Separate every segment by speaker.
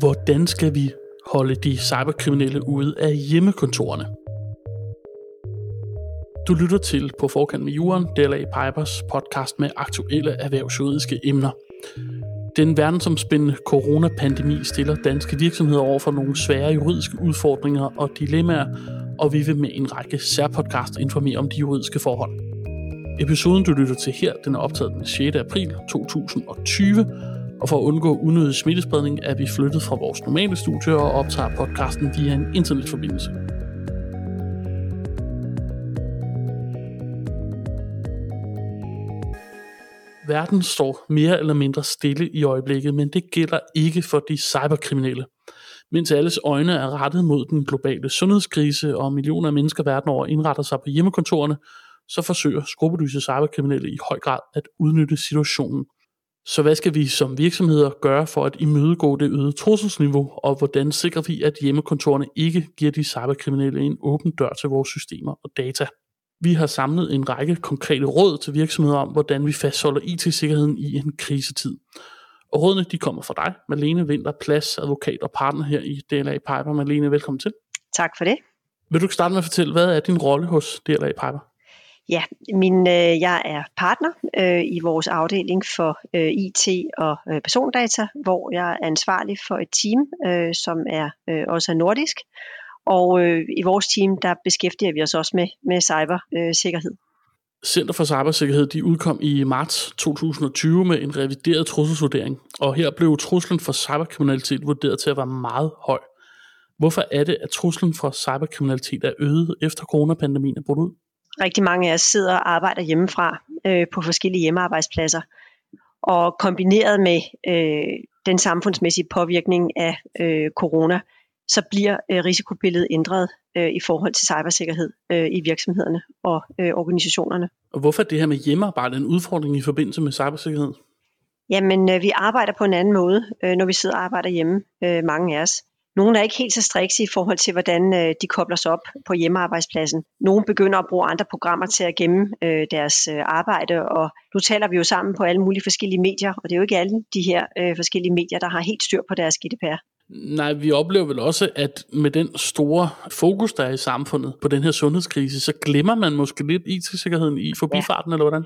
Speaker 1: Hvordan skal vi holde de cyberkriminelle ude af hjemmekontorerne? Du lytter til På forkant med Juren, DLA Pipers podcast med aktuelle erhvervsjuridiske emner. Den verdensomspændende coronapandemi stiller danske virksomheder over for nogle svære juridiske udfordringer og dilemmaer, og vi vil med en række særpodcast informere om de juridiske forhold. Episoden, du lytter til her, den er optaget den 6. april 2020, og for at undgå unødig smittespredning er vi flyttet fra vores normale studie og optager podcasten via en internetforbindelse. Verden står mere eller mindre stille i øjeblikket, men det gælder ikke for de cyberkriminelle. Mens alles øjne er rettet mod den globale sundhedskrise, og millioner af mennesker verden over indretter sig på hjemmekontorerne, så forsøger skrupelløse cyberkriminelle i høj grad at udnytte situationen. Så hvad skal vi som virksomheder gøre for at imødegå det øgede trusselsniveau, og hvordan sikrer vi, at hjemmekontorerne ikke giver de cyberkriminelle en åben dør til vores systemer og data? Vi har samlet en række konkrete råd til virksomheder om, hvordan vi fastholder IT-sikkerheden i en krisetid. Og rådene de kommer fra dig, Malene Vinter, plads, advokat og partner her i DLA Piper. Malene, velkommen til.
Speaker 2: Tak for det.
Speaker 1: Vil du starte med at fortælle, hvad er din rolle hos DLA Piper?
Speaker 2: Ja, min, øh, jeg er partner øh, i vores afdeling for øh, IT og øh, persondata, hvor jeg er ansvarlig for et team, øh, som er øh, også er nordisk. Og øh, i vores team, der beskæftiger vi os også med, med cybersikkerhed.
Speaker 1: Center for Cybersikkerhed de udkom i marts 2020 med en revideret trusselsvurdering, og her blev truslen for cyberkriminalitet vurderet til at være meget høj. Hvorfor er det, at truslen for cyberkriminalitet er øget efter coronapandemien er brudt ud?
Speaker 2: Rigtig mange af os sidder og arbejder hjemmefra øh, på forskellige hjemmearbejdspladser. Og kombineret med øh, den samfundsmæssige påvirkning af øh, corona, så bliver øh, risikobilledet ændret øh, i forhold til cybersikkerhed øh, i virksomhederne og øh, organisationerne.
Speaker 1: Og hvorfor er det her med hjemmearbejde en udfordring i forbindelse med cybersikkerhed?
Speaker 2: Jamen, øh, vi arbejder på en anden måde, øh, når vi sidder og arbejder hjemme, øh, mange af os. Nogle er ikke helt så strikse i forhold til, hvordan øh, de kobler sig op på hjemmearbejdspladsen. Nogle begynder at bruge andre programmer til at gemme øh, deres øh, arbejde, og nu taler vi jo sammen på alle mulige forskellige medier, og det er jo ikke alle de her øh, forskellige medier, der har helt styr på deres GDPR.
Speaker 1: Nej, vi oplever vel også, at med den store fokus, der er i samfundet på den her sundhedskrise, så glemmer man måske lidt IT-sikkerheden i forbifarten, ja. eller hvordan?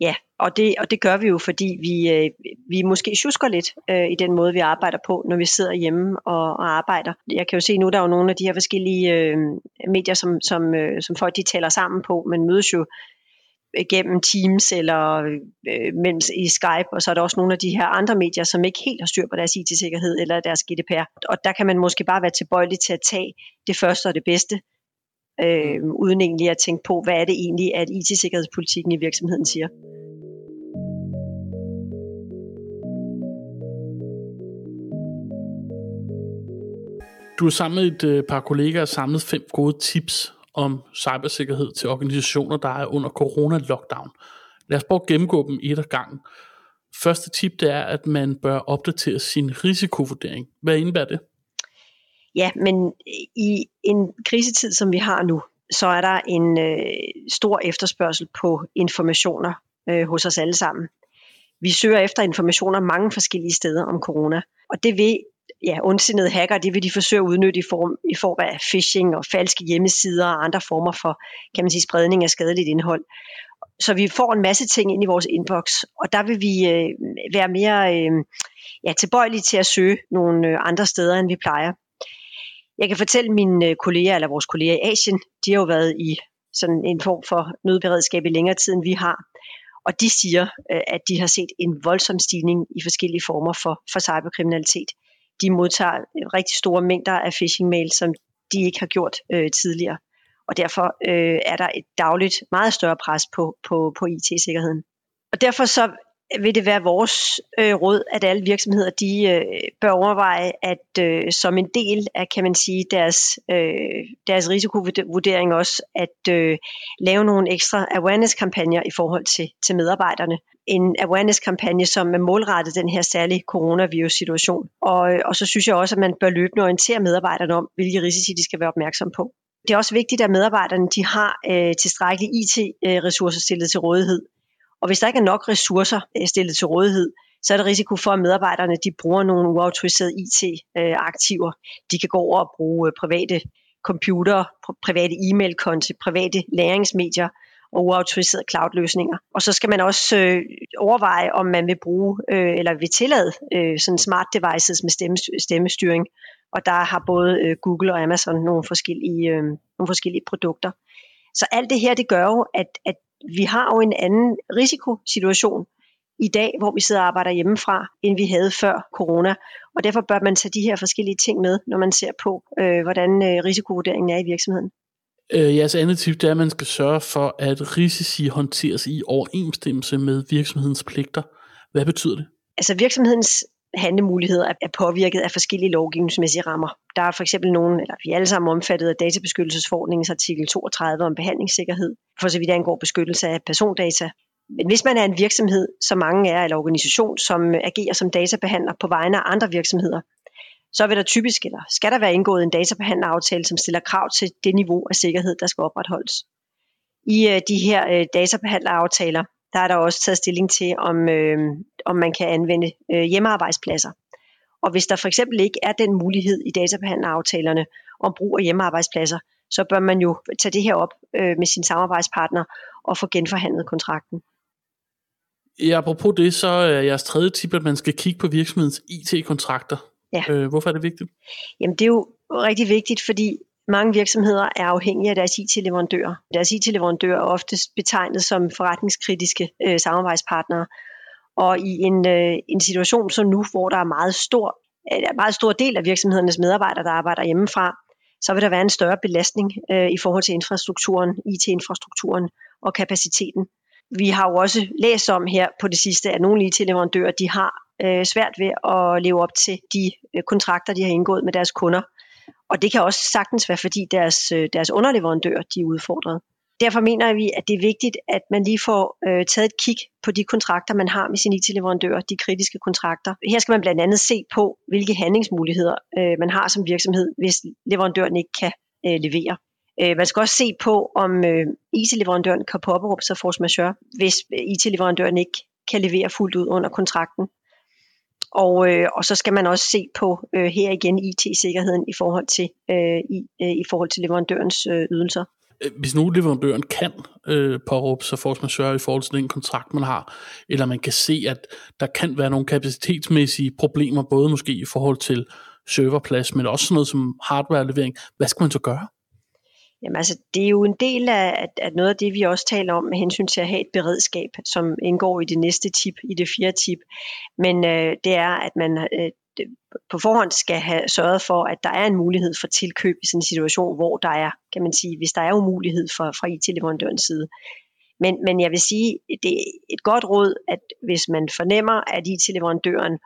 Speaker 2: Ja, og det, og det gør vi jo, fordi vi, øh, vi måske tjusker lidt øh, i den måde, vi arbejder på, når vi sidder hjemme og, og arbejder. Jeg kan jo se nu, der er jo nogle af de her forskellige øh, medier, som, som, øh, som folk de taler sammen på. Man mødes jo gennem Teams eller øh, mens i Skype, og så er der også nogle af de her andre medier, som ikke helt har styr på deres IT-sikkerhed eller deres GDPR. Og der kan man måske bare være tilbøjelig til at tage det første og det bedste, øh, uden egentlig at tænke på, hvad er det egentlig, at IT-sikkerhedspolitikken i virksomheden siger.
Speaker 1: Du har sammen med et øh, par kollegaer samlet fem gode tips om cybersikkerhed til organisationer, der er under corona-lockdown. Lad os prøve at gennemgå dem et af gangen. Første tip det er, at man bør opdatere sin risikovurdering. Hvad indebærer det?
Speaker 2: Ja, men i en krisetid, som vi har nu, så er der en øh, stor efterspørgsel på informationer øh, hos os alle sammen. Vi søger efter informationer mange forskellige steder om corona, og det vil ja, ondsindede hacker, det vil de forsøge at udnytte i form, i form af phishing og falske hjemmesider og andre former for, kan man sige, spredning af skadeligt indhold. Så vi får en masse ting ind i vores inbox, og der vil vi øh, være mere øh, ja, tilbøjelige til at søge nogle øh, andre steder, end vi plejer. Jeg kan fortælle mine øh, kolleger, eller vores kolleger i Asien, de har jo været i sådan en form for nødberedskab i længere tid, end vi har. Og de siger, øh, at de har set en voldsom stigning i forskellige former for, for cyberkriminalitet de modtager rigtig store mængder af phishing-mail, som de ikke har gjort øh, tidligere. Og derfor øh, er der et dagligt meget større pres på, på, på IT-sikkerheden. Og derfor så vil det være vores øh, råd, at alle virksomheder de øh, bør overveje, at øh, som en del af kan man sige deres øh, deres risikovurdering også, at øh, lave nogle ekstra awareness kampagner i forhold til til medarbejderne. En awareness kampagne, som er målrettet den her særlige coronavirus situation. Og, øh, og så synes jeg også, at man bør løbende orientere medarbejderne om, hvilke risici de skal være opmærksom på. Det er også vigtigt, at medarbejderne de har øh, tilstrækkelige IT-ressourcer øh, stillet til rådighed, og hvis der ikke er nok ressourcer øh, stillet til rådighed, så er der risiko for, at medarbejderne de bruger nogle uautoriserede IT-aktiver. Øh, de kan gå over og bruge øh, private computer, private e-mail-konti, private læringsmedier og uautoriserede cloud-løsninger. Og så skal man også øh, overveje, om man vil bruge øh, eller vil tillade øh, sådan smart devices med stemme, stemmestyring. Og der har både øh, Google og Amazon nogle forskellige, øh, nogle forskellige produkter. Så alt det her, det gør jo, at, at vi har jo en anden risikosituation i dag, hvor vi sidder og arbejder hjemmefra, end vi havde før corona. Og derfor bør man tage de her forskellige ting med, når man ser på, øh, hvordan øh, risikovurderingen er i virksomheden.
Speaker 1: Øh, jeres andet tip det er, at man skal sørge for, at risici håndteres i overensstemmelse med virksomhedens pligter. Hvad betyder det?
Speaker 2: Altså virksomhedens handlemuligheder er påvirket af forskellige lovgivningsmæssige rammer. Der er for eksempel nogen, eller vi er alle sammen omfattet af databeskyttelsesforordningens artikel 32 om behandlingssikkerhed, for så vidt angår beskyttelse af persondata. Men hvis man er en virksomhed, som mange er, eller organisation, som agerer som databehandler på vegne af andre virksomheder, så vil der typisk, eller skal der være indgået en databehandleraftale, som stiller krav til det niveau af sikkerhed, der skal opretholdes. I øh, de her øh, databehandleraftaler, der er der også taget stilling til, om, øh, om man kan anvende øh, hjemmearbejdspladser. Og hvis der for eksempel ikke er den mulighed i databehandleraftalerne om brug af hjemmearbejdspladser, så bør man jo tage det her op øh, med sin samarbejdspartner og få genforhandlet kontrakten.
Speaker 1: Ja, apropos det, så er jeres tredje tip, at man skal kigge på virksomhedens IT-kontrakter. Ja. Øh, hvorfor er det vigtigt?
Speaker 2: Jamen det er jo rigtig vigtigt, fordi mange virksomheder er afhængige af deres IT-leverandører. Deres IT-leverandører er oftest betegnet som forretningskritiske øh, samarbejdspartnere. Og i en, øh, en situation som nu, hvor der er meget stor, øh, er øh, meget stor del af virksomhedernes medarbejdere, der arbejder hjemmefra, så vil der være en større belastning øh, i forhold til infrastrukturen, IT-infrastrukturen og kapaciteten. Vi har jo også læst om her på det sidste, at nogle IT-leverandører de har øh, svært ved at leve op til de øh, kontrakter, de har indgået med deres kunder. Og det kan også sagtens være, fordi deres, øh, deres underleverandører de er udfordret. Derfor mener vi, at det er vigtigt, at man lige får øh, taget et kig på de kontrakter, man har med sine IT-leverandører, de kritiske kontrakter. Her skal man blandt andet se på, hvilke handlingsmuligheder øh, man har som virksomhed, hvis leverandøren ikke kan øh, levere. Øh, man skal også se på, om øh, IT-leverandøren kan påberåbe sig force majeure, hvis øh, IT-leverandøren ikke kan levere fuldt ud under kontrakten. Og, øh, og så skal man også se på øh, her igen IT-sikkerheden i forhold til øh, i, øh, i forhold til leverandørens øh, ydelser.
Speaker 1: Øh, hvis nu leverandøren kan øh, påråbe sig force majeure i forhold til den kontrakt, man har, eller man kan se, at der kan være nogle kapacitetsmæssige problemer, både måske i forhold til serverplads, men også sådan noget som hardwarelevering, hvad skal man så gøre?
Speaker 2: Jamen altså, det er jo en del af, at, at noget af det, vi også taler om med hensyn til at have et beredskab, som indgår i det næste tip, i det fjerde tip. Men øh, det er, at man øh, på forhånd skal have sørget for, at der er en mulighed for tilkøb i sådan en situation, hvor der er, kan man sige, hvis der er umulighed for, fra IT-leverandørens side. Men, men jeg vil sige, det er et godt råd, at hvis man fornemmer, at IT-leverandøren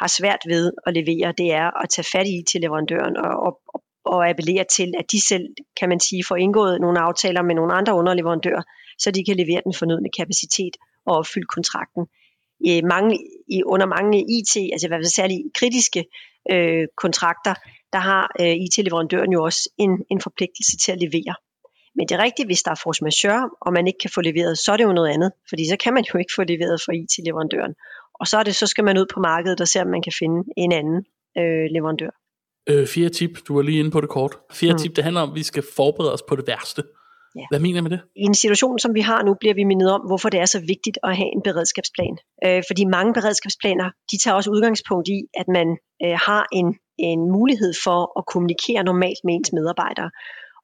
Speaker 2: har svært ved at levere, det er at tage fat i IT-leverandøren og, og, og og appellere til, at de selv, kan man sige, får indgået nogle aftaler med nogle andre underleverandører, så de kan levere den fornødne kapacitet og opfylde kontrakten. Mange, i, under mange IT, altså i hvert fald særligt kritiske øh, kontrakter, der har øh, IT-leverandøren jo også en, en forpligtelse til at levere. Men det er rigtigt, hvis der er force majeure, og man ikke kan få leveret, så er det jo noget andet, fordi så kan man jo ikke få leveret fra IT-leverandøren. Og så, er det, så skal man ud på markedet og se, om man kan finde en anden øh, leverandør.
Speaker 1: Øh, fjerde tip, du var lige inde på det kort. Fjerde mm. tip, det handler om, at vi skal forberede os på det værste. Ja. Hvad mener du med det?
Speaker 2: I en situation, som vi har nu, bliver vi mindet om, hvorfor det er så vigtigt at have en beredskabsplan. Øh, fordi mange beredskabsplaner, de tager også udgangspunkt i, at man øh, har en, en mulighed for at kommunikere normalt med ens medarbejdere.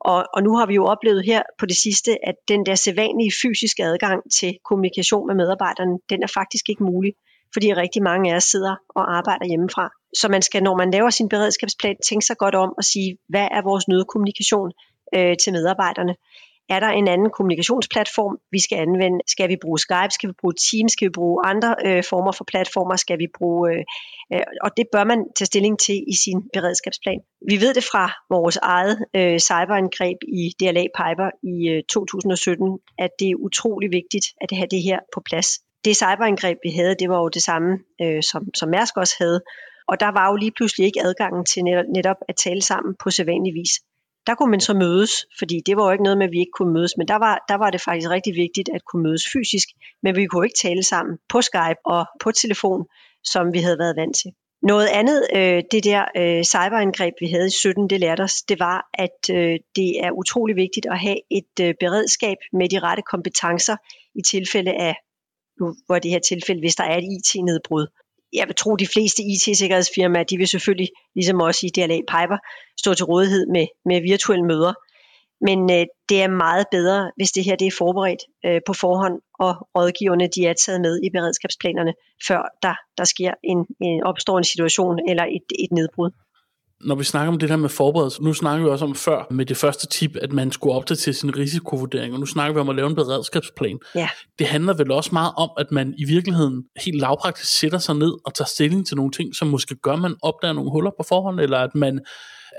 Speaker 2: Og, og nu har vi jo oplevet her på det sidste, at den der sædvanlige fysiske adgang til kommunikation med medarbejderne, den er faktisk ikke mulig fordi rigtig mange af os sidder og arbejder hjemmefra. Så man skal, når man laver sin beredskabsplan, tænke sig godt om og sige, hvad er vores nødkommunikation øh, til medarbejderne? Er der en anden kommunikationsplatform, vi skal anvende? Skal vi bruge Skype? Skal vi bruge Teams? Skal vi bruge andre øh, former for platformer? Skal vi bruge... Øh, øh, og det bør man tage stilling til i sin beredskabsplan. Vi ved det fra vores eget øh, cyberangreb i DLA Piper i øh, 2017, at det er utrolig vigtigt at have det her på plads det cyberangreb, vi havde, det var jo det samme, øh, som, som Mærsk også havde. Og der var jo lige pludselig ikke adgangen til netop, at tale sammen på sædvanlig vis. der kunne man så mødes, fordi det var jo ikke noget med, at vi ikke kunne mødes, men der var, der var det faktisk rigtig vigtigt at kunne mødes fysisk, men vi kunne ikke tale sammen på Skype og på telefon, som vi havde været vant til. Noget andet, øh, det der øh, cyberangreb, vi havde i 17, det lærte os, det var, at øh, det er utrolig vigtigt at have et øh, beredskab med de rette kompetencer i tilfælde af, nu var det her tilfælde, hvis der er et IT-nedbrud. Jeg vil tro, de fleste IT-sikkerhedsfirmaer, de vil selvfølgelig, ligesom også i DLA Piper, stå til rådighed med, med virtuelle møder. Men øh, det er meget bedre, hvis det her det er forberedt øh, på forhånd, og rådgiverne de er taget med i beredskabsplanerne, før der, der sker en, en opstår en situation eller et, et nedbrud.
Speaker 1: Når vi snakker om det her med forberedelse, nu snakker vi også om før med det første tip, at man skulle opdatere sin risikovurdering, og nu snakker vi om at lave en beredskabsplan.
Speaker 2: Ja.
Speaker 1: Det handler vel også meget om, at man i virkeligheden helt lavpraktisk sætter sig ned og tager stilling til nogle ting, som måske gør, at man opdager nogle huller på forhånd, eller at man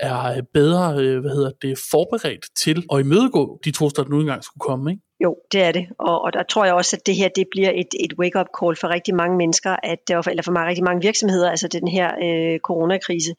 Speaker 1: er øh, bedre øh, hvad hedder det, forberedt til at imødegå de trusler, der nu engang skulle komme. Ikke?
Speaker 2: Jo, det er det. Og, og der tror jeg også, at det her det bliver et, et wake-up call for rigtig mange mennesker, at, øh, eller for mange, rigtig mange virksomheder, altså den her øh, coronakrise.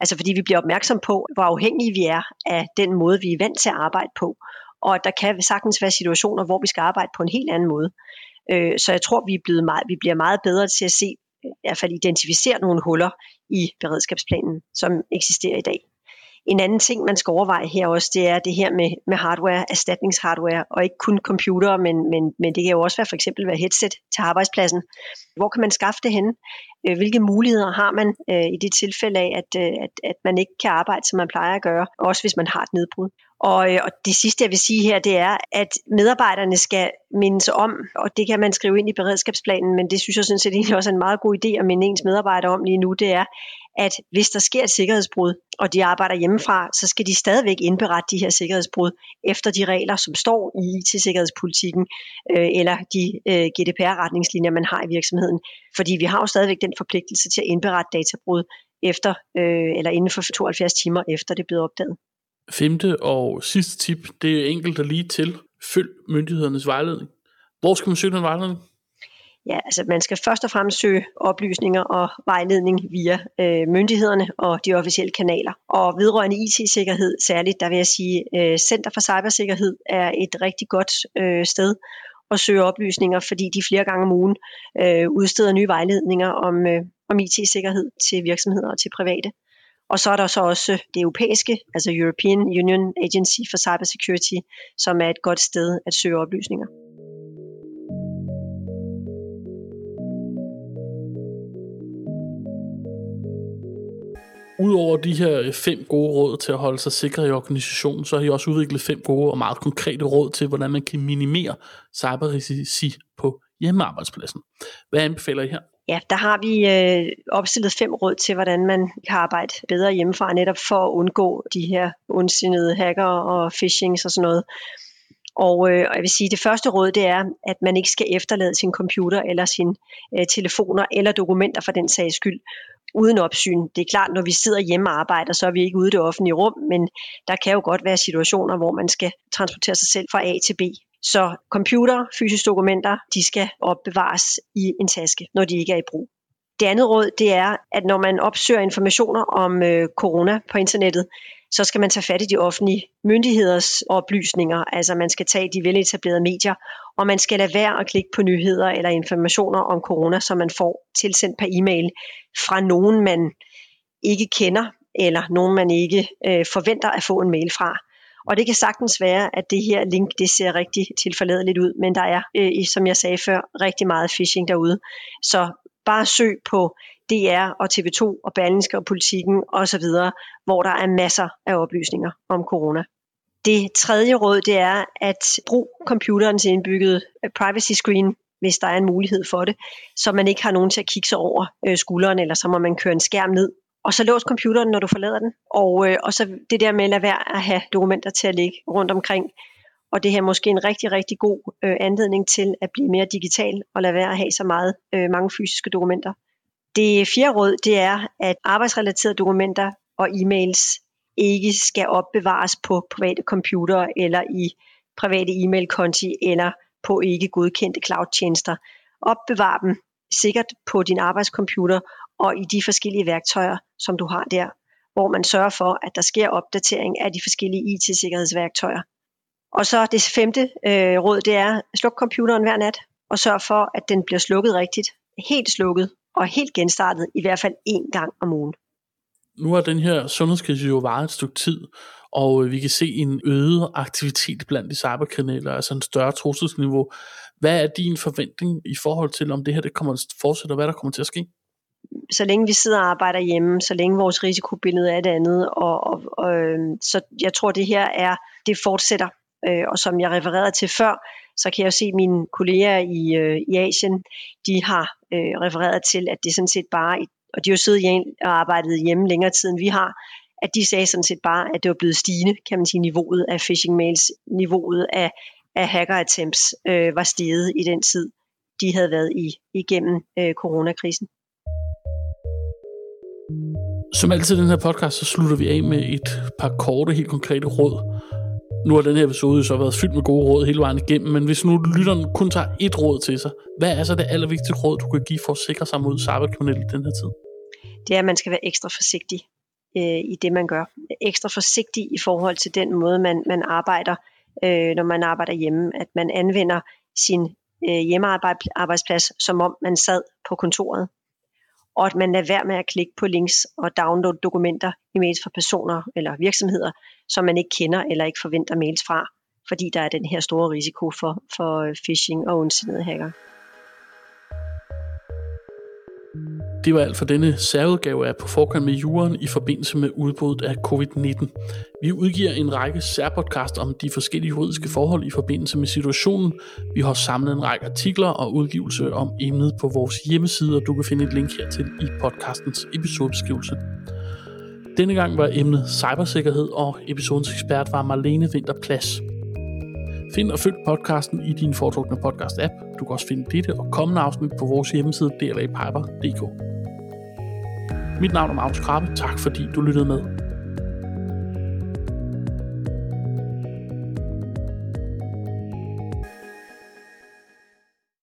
Speaker 2: Altså fordi vi bliver opmærksom på, hvor afhængige vi er af den måde, vi er vant til at arbejde på. Og at der kan sagtens være situationer, hvor vi skal arbejde på en helt anden måde. Øh, så jeg tror, vi, er blevet meget, vi bliver meget bedre til at se, i hvert fald identificere nogle huller i beredskabsplanen, som eksisterer i dag. En anden ting, man skal overveje her også, det er det her med, med hardware, erstatningshardware, og ikke kun computer, men, men, men det kan jo også være for eksempel være headset til arbejdspladsen. Hvor kan man skaffe det henne? Øh, hvilke muligheder har man øh, i det tilfælde af, at, øh, at, at man ikke kan arbejde, som man plejer at gøre, også hvis man har et nedbrud? Og, øh, og det sidste, jeg vil sige her, det er, at medarbejderne skal mindes om, og det kan man skrive ind i beredskabsplanen, men det synes jeg sådan set egentlig også er en meget god idé at minde ens medarbejdere om lige nu, det er, at hvis der sker et sikkerhedsbrud, og de arbejder hjemmefra, så skal de stadigvæk indberette de her sikkerhedsbrud efter de regler, som står i IT-sikkerhedspolitikken, øh, eller de øh, GDPR-retningslinjer, man har i virksomheden. Fordi vi har jo stadigvæk den forpligtelse til at indberette databrud efter, øh, eller inden for 72 timer efter det er blevet opdaget.
Speaker 1: Femte og sidste tip, det er enkelt og lige til. Følg myndighedernes vejledning. Hvor skal man søge den vejledning?
Speaker 2: Ja, altså man skal først og fremmest søge oplysninger og vejledning via øh, myndighederne og de officielle kanaler. Og vedrørende IT-sikkerhed særligt, der vil jeg sige, øh, Center for Cybersikkerhed er et rigtig godt øh, sted at søge oplysninger, fordi de flere gange om ugen øh, udsteder nye vejledninger om, øh, om IT-sikkerhed til virksomheder og til private. Og så er der så også det europæiske, altså European Union Agency for Cybersecurity, som er et godt sted at søge oplysninger.
Speaker 1: Udover de her øh, fem gode råd til at holde sig sikre i organisationen, så har I også udviklet fem gode og meget konkrete råd til, hvordan man kan minimere cyberrisici på hjemmearbejdspladsen. Hvad anbefaler I her?
Speaker 2: Ja, der har vi øh, opstillet fem råd til, hvordan man kan arbejde bedre hjemmefra, netop for at undgå de her ondsindede hacker og phishing og sådan noget. Og, øh, og jeg vil sige, at det første råd, det er, at man ikke skal efterlade sin computer eller sine øh, telefoner eller dokumenter for den sags skyld uden opsyn. Det er klart, når vi sidder hjemme og arbejder, så er vi ikke ude i det offentlige rum, men der kan jo godt være situationer, hvor man skal transportere sig selv fra A til B. Så computer, fysiske dokumenter, de skal opbevares i en taske, når de ikke er i brug. Det andet råd, det er, at når man opsøger informationer om øh, corona på internettet, så skal man tage fat i de offentlige myndigheders oplysninger, altså man skal tage de veletablerede medier, og man skal lade være at klikke på nyheder eller informationer om corona, som man får tilsendt per e-mail fra nogen, man ikke kender, eller nogen, man ikke øh, forventer at få en mail fra. Og det kan sagtens være, at det her link det ser rigtig tilforladeligt ud, men der er, øh, som jeg sagde før, rigtig meget phishing derude. Så bare søg på DR og TV2 og Berlingske og Politikken osv., hvor der er masser af oplysninger om corona. Det tredje råd, det er at bruge computerens indbyggede øh, privacy screen, hvis der er en mulighed for det, så man ikke har nogen til at kigge sig over øh, skulderen, eller så må man køre en skærm ned. Og så lås computeren, når du forlader den. Og, øh, og så det der med at lade være at have dokumenter til at ligge rundt omkring. Og det her er måske en rigtig, rigtig god øh, anledning til at blive mere digital og lade være at have så meget øh, mange fysiske dokumenter. Det fjerde råd, det er, at arbejdsrelaterede dokumenter og e-mails ikke skal opbevares på private computere eller i private e-mail-konti eller på ikke godkendte cloud-tjenester. Opbevar dem sikkert på din arbejdscomputer og i de forskellige værktøjer, som du har der, hvor man sørger for, at der sker opdatering af de forskellige IT-sikkerhedsværktøjer. Og så det femte øh, råd, det er, sluk computeren hver nat, og sørg for, at den bliver slukket rigtigt, helt slukket og helt genstartet, i hvert fald én gang om ugen.
Speaker 1: Nu har den her sundhedskrise jo varet et stykke tid, og øh, vi kan se en øget aktivitet blandt de cyberkriminelle, altså en større trusselsniveau. Hvad er din forventning i forhold til, om det her det kommer at fortsætte, og hvad der kommer til at ske?
Speaker 2: Så længe vi sidder og arbejder hjemme, så længe vores risikobillede er det andet, og, og, og øhm, så jeg tror, det her er, det fortsætter. Øh, og som jeg refererede til før, så kan jeg jo se, at mine kolleger i, øh, i Asien, de har øh, refereret til, at det sådan set bare, og de har jo siddet og arbejdet hjemme længere tid, end vi har, at de sagde sådan set bare, at det var blevet stigende, kan man sige, niveauet af phishing mails, niveauet af, af hacker attempts øh, var steget i den tid, de havde været i igennem øh, coronakrisen.
Speaker 1: Som altid i den her podcast, så slutter vi af med et par korte, helt konkrete råd. Nu har den her episode så været fyldt med gode råd hele vejen igennem, men hvis nu lytteren kun tager et råd til sig, hvad er så det allervigtigste råd, du kan give for at sikre sig mod cyberkriminelle i den her tid?
Speaker 2: Det er, at man skal være ekstra forsigtig øh, i det, man gør. Ekstra forsigtig i forhold til den måde, man, man arbejder, øh, når man arbejder hjemme. At man anvender sin øh, hjemmearbejdsplads, som om man sad på kontoret. Og at man lader være med at klikke på links og downloade dokumenter, i mails fra personer eller virksomheder, som man ikke kender eller ikke forventer mails fra, fordi der er den her store risiko for, for phishing og ondsindede hacker.
Speaker 1: Det var alt for denne særudgave af På forkant med juren i forbindelse med udbruddet af covid-19. Vi udgiver en række særpodcast om de forskellige juridiske forhold i forbindelse med situationen. Vi har samlet en række artikler og udgivelse om emnet på vores hjemmeside, og du kan finde et link hertil i podcastens episodebeskrivelse. Denne gang var emnet cybersikkerhed, og episodens ekspert var Marlene Vinterplads. Find og følg podcasten i din foretrukne podcast-app. Du kan også finde dette og kommende afsnit på vores hjemmeside dlapiper.dk. Mit navn er Magnus Krabbe. Tak fordi du lyttede med.